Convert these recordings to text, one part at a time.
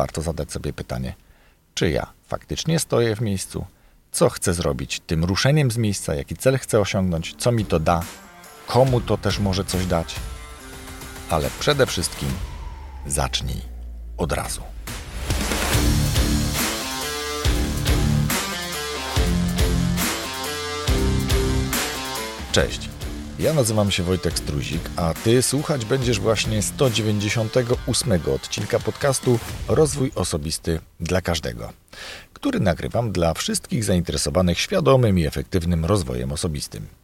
warto zadać sobie pytanie, czy ja faktycznie stoję w miejscu, co chcę zrobić tym ruszeniem z miejsca, jaki cel chcę osiągnąć, co mi to da, komu to też może coś dać. Ale przede wszystkim zacznij od razu. Cześć. Ja nazywam się Wojtek Struzik, a Ty słuchać będziesz właśnie 198 odcinka podcastu Rozwój Osobisty dla Każdego, który nagrywam dla wszystkich zainteresowanych świadomym i efektywnym rozwojem osobistym.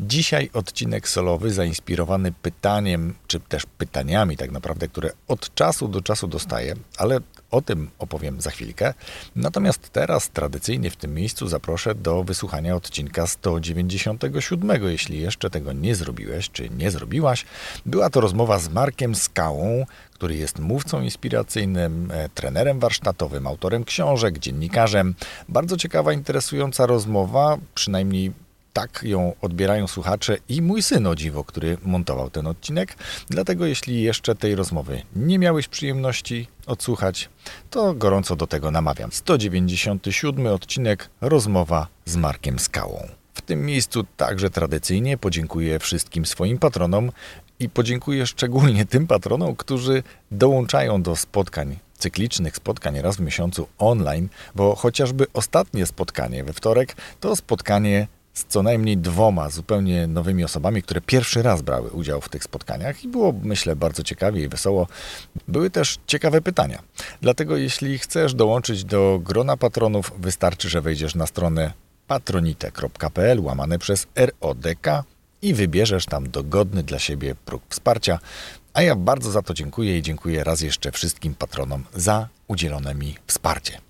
Dzisiaj odcinek solowy zainspirowany pytaniem, czy też pytaniami tak naprawdę, które od czasu do czasu dostaję, ale o tym opowiem za chwilkę. Natomiast teraz tradycyjnie w tym miejscu zaproszę do wysłuchania odcinka 197. Jeśli jeszcze tego nie zrobiłeś, czy nie zrobiłaś, była to rozmowa z Markiem Skałą, który jest mówcą inspiracyjnym, e, trenerem warsztatowym, autorem książek, dziennikarzem. Bardzo ciekawa, interesująca rozmowa, przynajmniej tak ją odbierają słuchacze i mój syn o dziwo, który montował ten odcinek. Dlatego jeśli jeszcze tej rozmowy nie miałeś przyjemności odsłuchać, to gorąco do tego namawiam. 197 odcinek Rozmowa z Markiem Skałą. W tym miejscu także tradycyjnie podziękuję wszystkim swoim patronom i podziękuję szczególnie tym patronom, którzy dołączają do spotkań cyklicznych spotkań raz w miesiącu online, bo chociażby ostatnie spotkanie we wtorek to spotkanie z co najmniej dwoma zupełnie nowymi osobami, które pierwszy raz brały udział w tych spotkaniach i było, myślę, bardzo ciekawie i wesoło. Były też ciekawe pytania. Dlatego, jeśli chcesz dołączyć do grona patronów, wystarczy, że wejdziesz na stronę patronite.pl łamane przez RODK i wybierzesz tam dogodny dla siebie próg wsparcia. A ja bardzo za to dziękuję i dziękuję raz jeszcze wszystkim patronom za udzielone mi wsparcie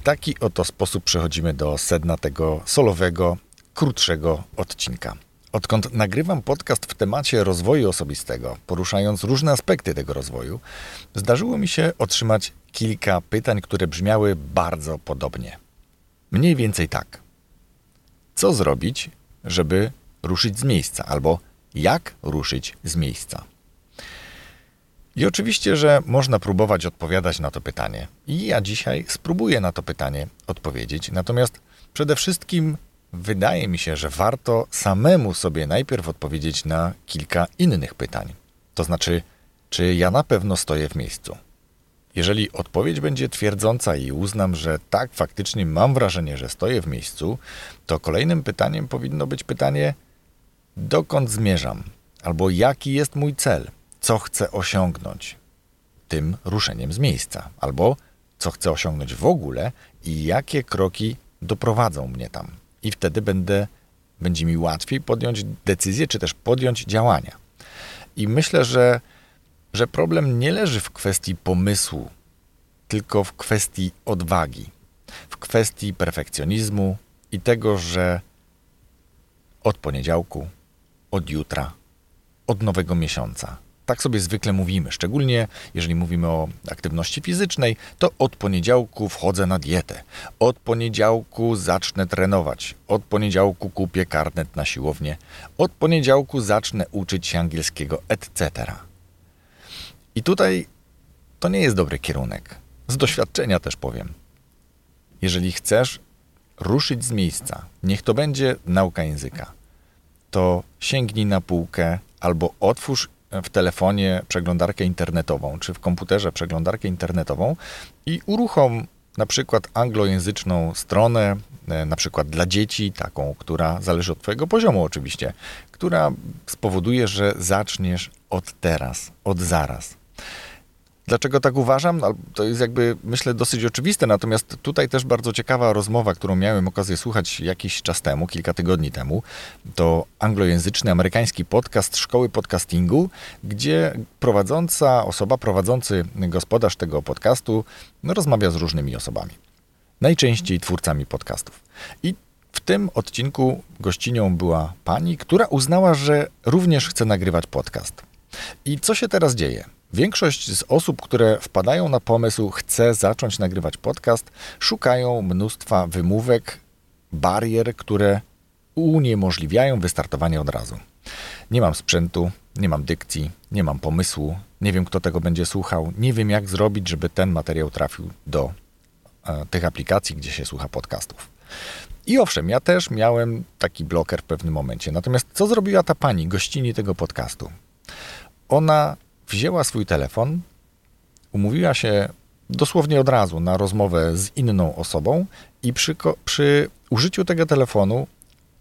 taki oto sposób przechodzimy do sedna tego solowego, krótszego odcinka. Odkąd nagrywam podcast w temacie rozwoju osobistego, poruszając różne aspekty tego rozwoju, zdarzyło mi się otrzymać kilka pytań, które brzmiały bardzo podobnie. Mniej więcej tak. Co zrobić, żeby ruszyć z miejsca, albo jak ruszyć z miejsca? I oczywiście, że można próbować odpowiadać na to pytanie. I ja dzisiaj spróbuję na to pytanie odpowiedzieć. Natomiast przede wszystkim wydaje mi się, że warto samemu sobie najpierw odpowiedzieć na kilka innych pytań. To znaczy, czy ja na pewno stoję w miejscu? Jeżeli odpowiedź będzie twierdząca i uznam, że tak, faktycznie mam wrażenie, że stoję w miejscu, to kolejnym pytaniem powinno być pytanie, dokąd zmierzam? Albo jaki jest mój cel? Co chcę osiągnąć tym ruszeniem z miejsca, albo co chcę osiągnąć w ogóle i jakie kroki doprowadzą mnie tam. I wtedy będę, będzie mi łatwiej podjąć decyzję, czy też podjąć działania. I myślę, że, że problem nie leży w kwestii pomysłu, tylko w kwestii odwagi, w kwestii perfekcjonizmu i tego, że od poniedziałku, od jutra, od nowego miesiąca tak sobie zwykle mówimy, szczególnie jeżeli mówimy o aktywności fizycznej, to od poniedziałku wchodzę na dietę, od poniedziałku zacznę trenować, od poniedziałku kupię karnet na siłownię, od poniedziałku zacznę uczyć się angielskiego, etc. I tutaj to nie jest dobry kierunek. Z doświadczenia też powiem. Jeżeli chcesz ruszyć z miejsca, niech to będzie nauka języka, to sięgnij na półkę albo otwórz w telefonie przeglądarkę internetową, czy w komputerze przeglądarkę internetową i uruchom na przykład anglojęzyczną stronę, e, na przykład dla dzieci, taką, która zależy od Twojego poziomu oczywiście, która spowoduje, że zaczniesz od teraz, od zaraz. Dlaczego tak uważam? To jest jakby, myślę, dosyć oczywiste, natomiast tutaj też bardzo ciekawa rozmowa, którą miałem okazję słuchać jakiś czas temu, kilka tygodni temu. To anglojęzyczny, amerykański podcast Szkoły Podcastingu, gdzie prowadząca osoba, prowadzący gospodarz tego podcastu no, rozmawia z różnymi osobami. Najczęściej twórcami podcastów. I w tym odcinku gościnią była pani, która uznała, że również chce nagrywać podcast. I co się teraz dzieje? Większość z osób, które wpadają na pomysł, chce zacząć nagrywać podcast, szukają mnóstwa wymówek, barier, które uniemożliwiają wystartowanie od razu. Nie mam sprzętu, nie mam dykcji, nie mam pomysłu, nie wiem, kto tego będzie słuchał, nie wiem, jak zrobić, żeby ten materiał trafił do e, tych aplikacji, gdzie się słucha podcastów. I owszem, ja też miałem taki bloker w pewnym momencie. Natomiast co zrobiła ta pani, gościni tego podcastu? Ona wzięła swój telefon, umówiła się dosłownie od razu na rozmowę z inną osobą i przy, przy użyciu tego telefonu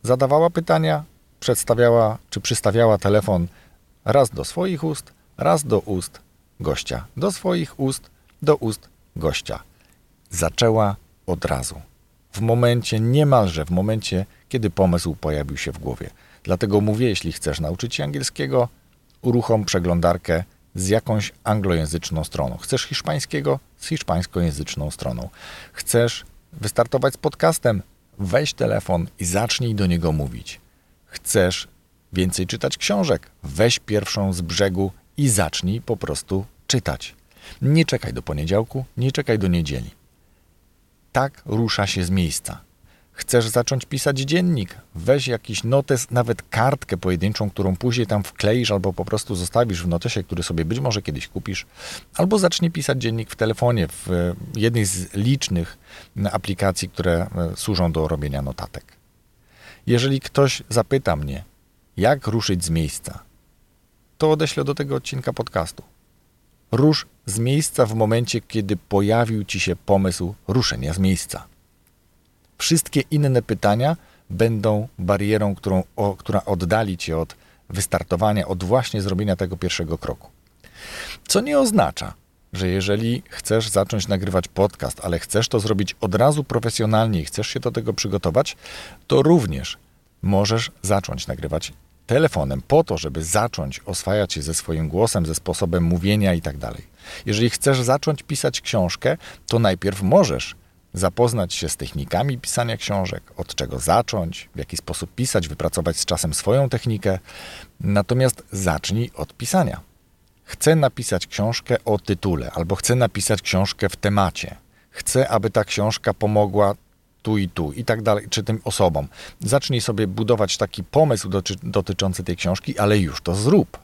zadawała pytania, przedstawiała czy przystawiała telefon raz do swoich ust, raz do ust gościa. Do swoich ust, do ust gościa. Zaczęła od razu. W momencie, niemalże w momencie, kiedy pomysł pojawił się w głowie. Dlatego mówię, jeśli chcesz nauczyć się angielskiego, uruchom przeglądarkę z jakąś anglojęzyczną stroną. Chcesz hiszpańskiego? Z hiszpańskojęzyczną stroną. Chcesz wystartować z podcastem? Weź telefon i zacznij do niego mówić. Chcesz więcej czytać książek? Weź pierwszą z brzegu i zacznij po prostu czytać. Nie czekaj do poniedziałku, nie czekaj do niedzieli. Tak rusza się z miejsca. Chcesz zacząć pisać dziennik? Weź jakiś notes, nawet kartkę pojedynczą, którą później tam wkleisz albo po prostu zostawisz w notesie, który sobie być może kiedyś kupisz, albo zacznij pisać dziennik w telefonie, w jednej z licznych aplikacji, które e, służą do robienia notatek. Jeżeli ktoś zapyta mnie, jak ruszyć z miejsca, to odeślę do tego odcinka podcastu. Rusz z miejsca w momencie, kiedy pojawił ci się pomysł ruszenia z miejsca. Wszystkie inne pytania będą barierą, którą, o, która oddali cię od wystartowania, od właśnie zrobienia tego pierwszego kroku. Co nie oznacza, że jeżeli chcesz zacząć nagrywać podcast, ale chcesz to zrobić od razu profesjonalnie i chcesz się do tego przygotować, to również możesz zacząć nagrywać telefonem po to, żeby zacząć oswajać się ze swoim głosem, ze sposobem mówienia i tak dalej. Jeżeli chcesz zacząć pisać książkę, to najpierw możesz zapoznać się z technikami pisania książek, od czego zacząć, w jaki sposób pisać, wypracować z czasem swoją technikę. Natomiast zacznij od pisania. Chcę napisać książkę o tytule, albo chcę napisać książkę w temacie. Chcę, aby ta książka pomogła tu i tu i tak dalej, czy tym osobom. Zacznij sobie budować taki pomysł doty dotyczący tej książki, ale już to zrób.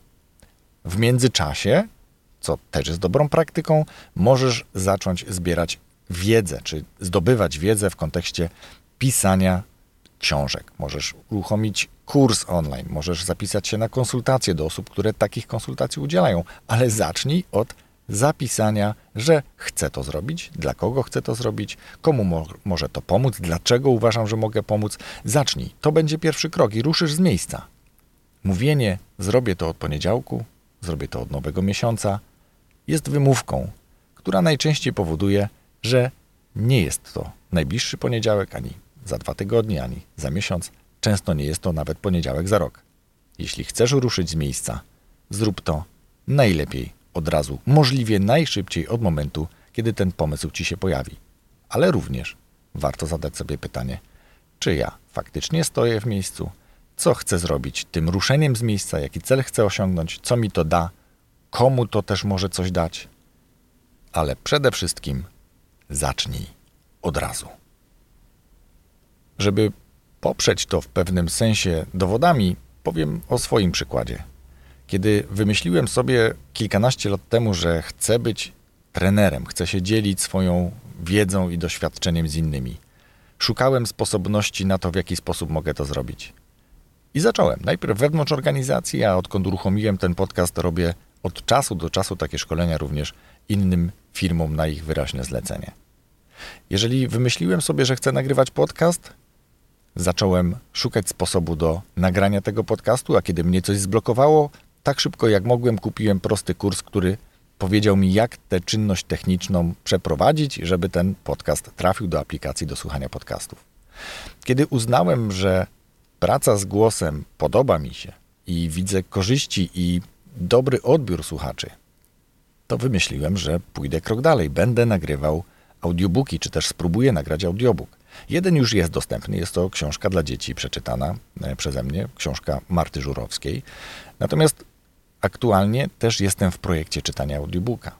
W międzyczasie, co też jest dobrą praktyką, możesz zacząć zbierać wiedzę, czy zdobywać wiedzę w kontekście pisania książek. Możesz uruchomić kurs online, możesz zapisać się na konsultacje do osób, które takich konsultacji udzielają, ale zacznij od zapisania, że chcę to zrobić, dla kogo chcę to zrobić, komu mo może to pomóc, dlaczego uważam, że mogę pomóc. Zacznij. To będzie pierwszy krok i ruszysz z miejsca. Mówienie zrobię to od poniedziałku, zrobię to od nowego miesiąca jest wymówką, która najczęściej powoduje, że nie jest to najbliższy poniedziałek, ani za dwa tygodnie, ani za miesiąc. Często nie jest to nawet poniedziałek za rok. Jeśli chcesz ruszyć z miejsca, zrób to najlepiej od razu, możliwie najszybciej od momentu, kiedy ten pomysł ci się pojawi. Ale również warto zadać sobie pytanie, czy ja faktycznie stoję w miejscu, co chcę zrobić tym ruszeniem z miejsca, jaki cel chcę osiągnąć, co mi to da, komu to też może coś dać. Ale przede wszystkim zacznij od razu. Żeby poprzeć to w pewnym sensie dowodami, powiem o swoim przykładzie. Kiedy wymyśliłem sobie kilkanaście lat temu, że chcę być trenerem, chcę się dzielić swoją wiedzą i doświadczeniem z innymi, szukałem sposobności na to, w jaki sposób mogę to zrobić. I zacząłem. Najpierw wewnątrz organizacji, a odkąd uruchomiłem ten podcast, robię od czasu do czasu takie szkolenia również innym firmom na ich wyraźne zlecenie. Jeżeli wymyśliłem sobie, że chcę nagrywać podcast, zacząłem szukać sposobu do nagrania tego podcastu, a kiedy mnie coś zblokowało, tak szybko jak mogłem kupiłem prosty kurs, który powiedział mi, jak tę czynność techniczną przeprowadzić, żeby ten podcast trafił do aplikacji do słuchania podcastów. Kiedy uznałem, że praca z głosem podoba mi się i widzę korzyści i dobry odbiór słuchaczy, to wymyśliłem, że pójdę krok dalej. Będę nagrywał audiobooki, czy też spróbuję nagrać audiobook. Jeden już jest dostępny, jest to książka dla dzieci przeczytana e, przeze mnie, książka Marty Żurowskiej. Natomiast aktualnie też jestem w projekcie czytania audiobooka.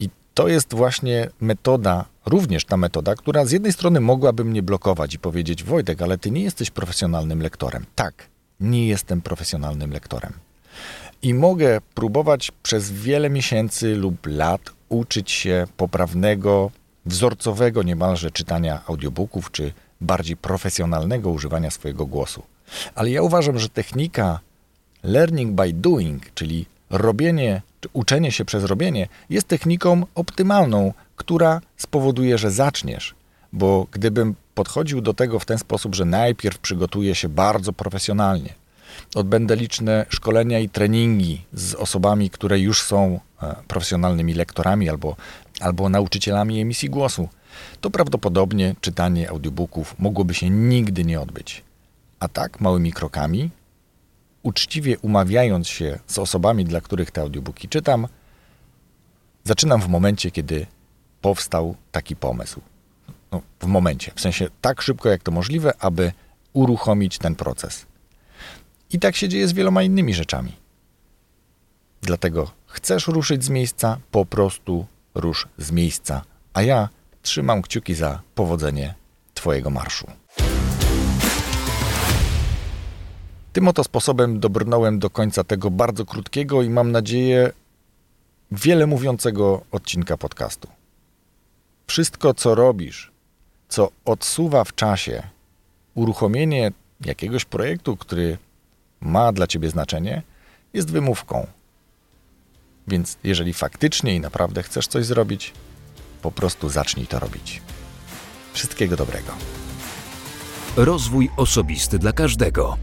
I to jest właśnie metoda, również ta metoda, która z jednej strony mogłaby mnie blokować i powiedzieć: Wojtek, ale ty nie jesteś profesjonalnym lektorem. Tak, nie jestem profesjonalnym lektorem. I mogę próbować przez wiele miesięcy lub lat uczyć się poprawnego, wzorcowego niemalże czytania audiobooków czy bardziej profesjonalnego używania swojego głosu. Ale ja uważam, że technika learning by doing, czyli robienie czy uczenie się przez robienie, jest techniką optymalną, która spowoduje, że zaczniesz. Bo gdybym podchodził do tego w ten sposób, że najpierw przygotuję się bardzo profesjonalnie, odbędę liczne szkolenia i treningi z osobami, które już są e, profesjonalnymi lektorami albo, albo nauczycielami emisji głosu, to prawdopodobnie czytanie audiobooków mogłoby się nigdy nie odbyć. A tak, małymi krokami, uczciwie umawiając się z osobami, dla których te audiobooki czytam, zaczynam w momencie, kiedy powstał taki pomysł. No, w momencie, w sensie tak szybko jak to możliwe, aby uruchomić ten proces. I tak się dzieje z wieloma innymi rzeczami. Dlatego chcesz ruszyć z miejsca, po prostu rusz z miejsca, a ja trzymam kciuki za powodzenie Twojego marszu. Tym oto sposobem dobrnąłem do końca tego bardzo krótkiego i mam nadzieję wiele mówiącego odcinka podcastu. Wszystko, co robisz, co odsuwa w czasie uruchomienie jakiegoś projektu, który ma dla ciebie znaczenie, jest wymówką. Więc jeżeli faktycznie i naprawdę chcesz coś zrobić, po prostu zacznij to robić. Wszystkiego dobrego. Rozwój osobisty dla każdego.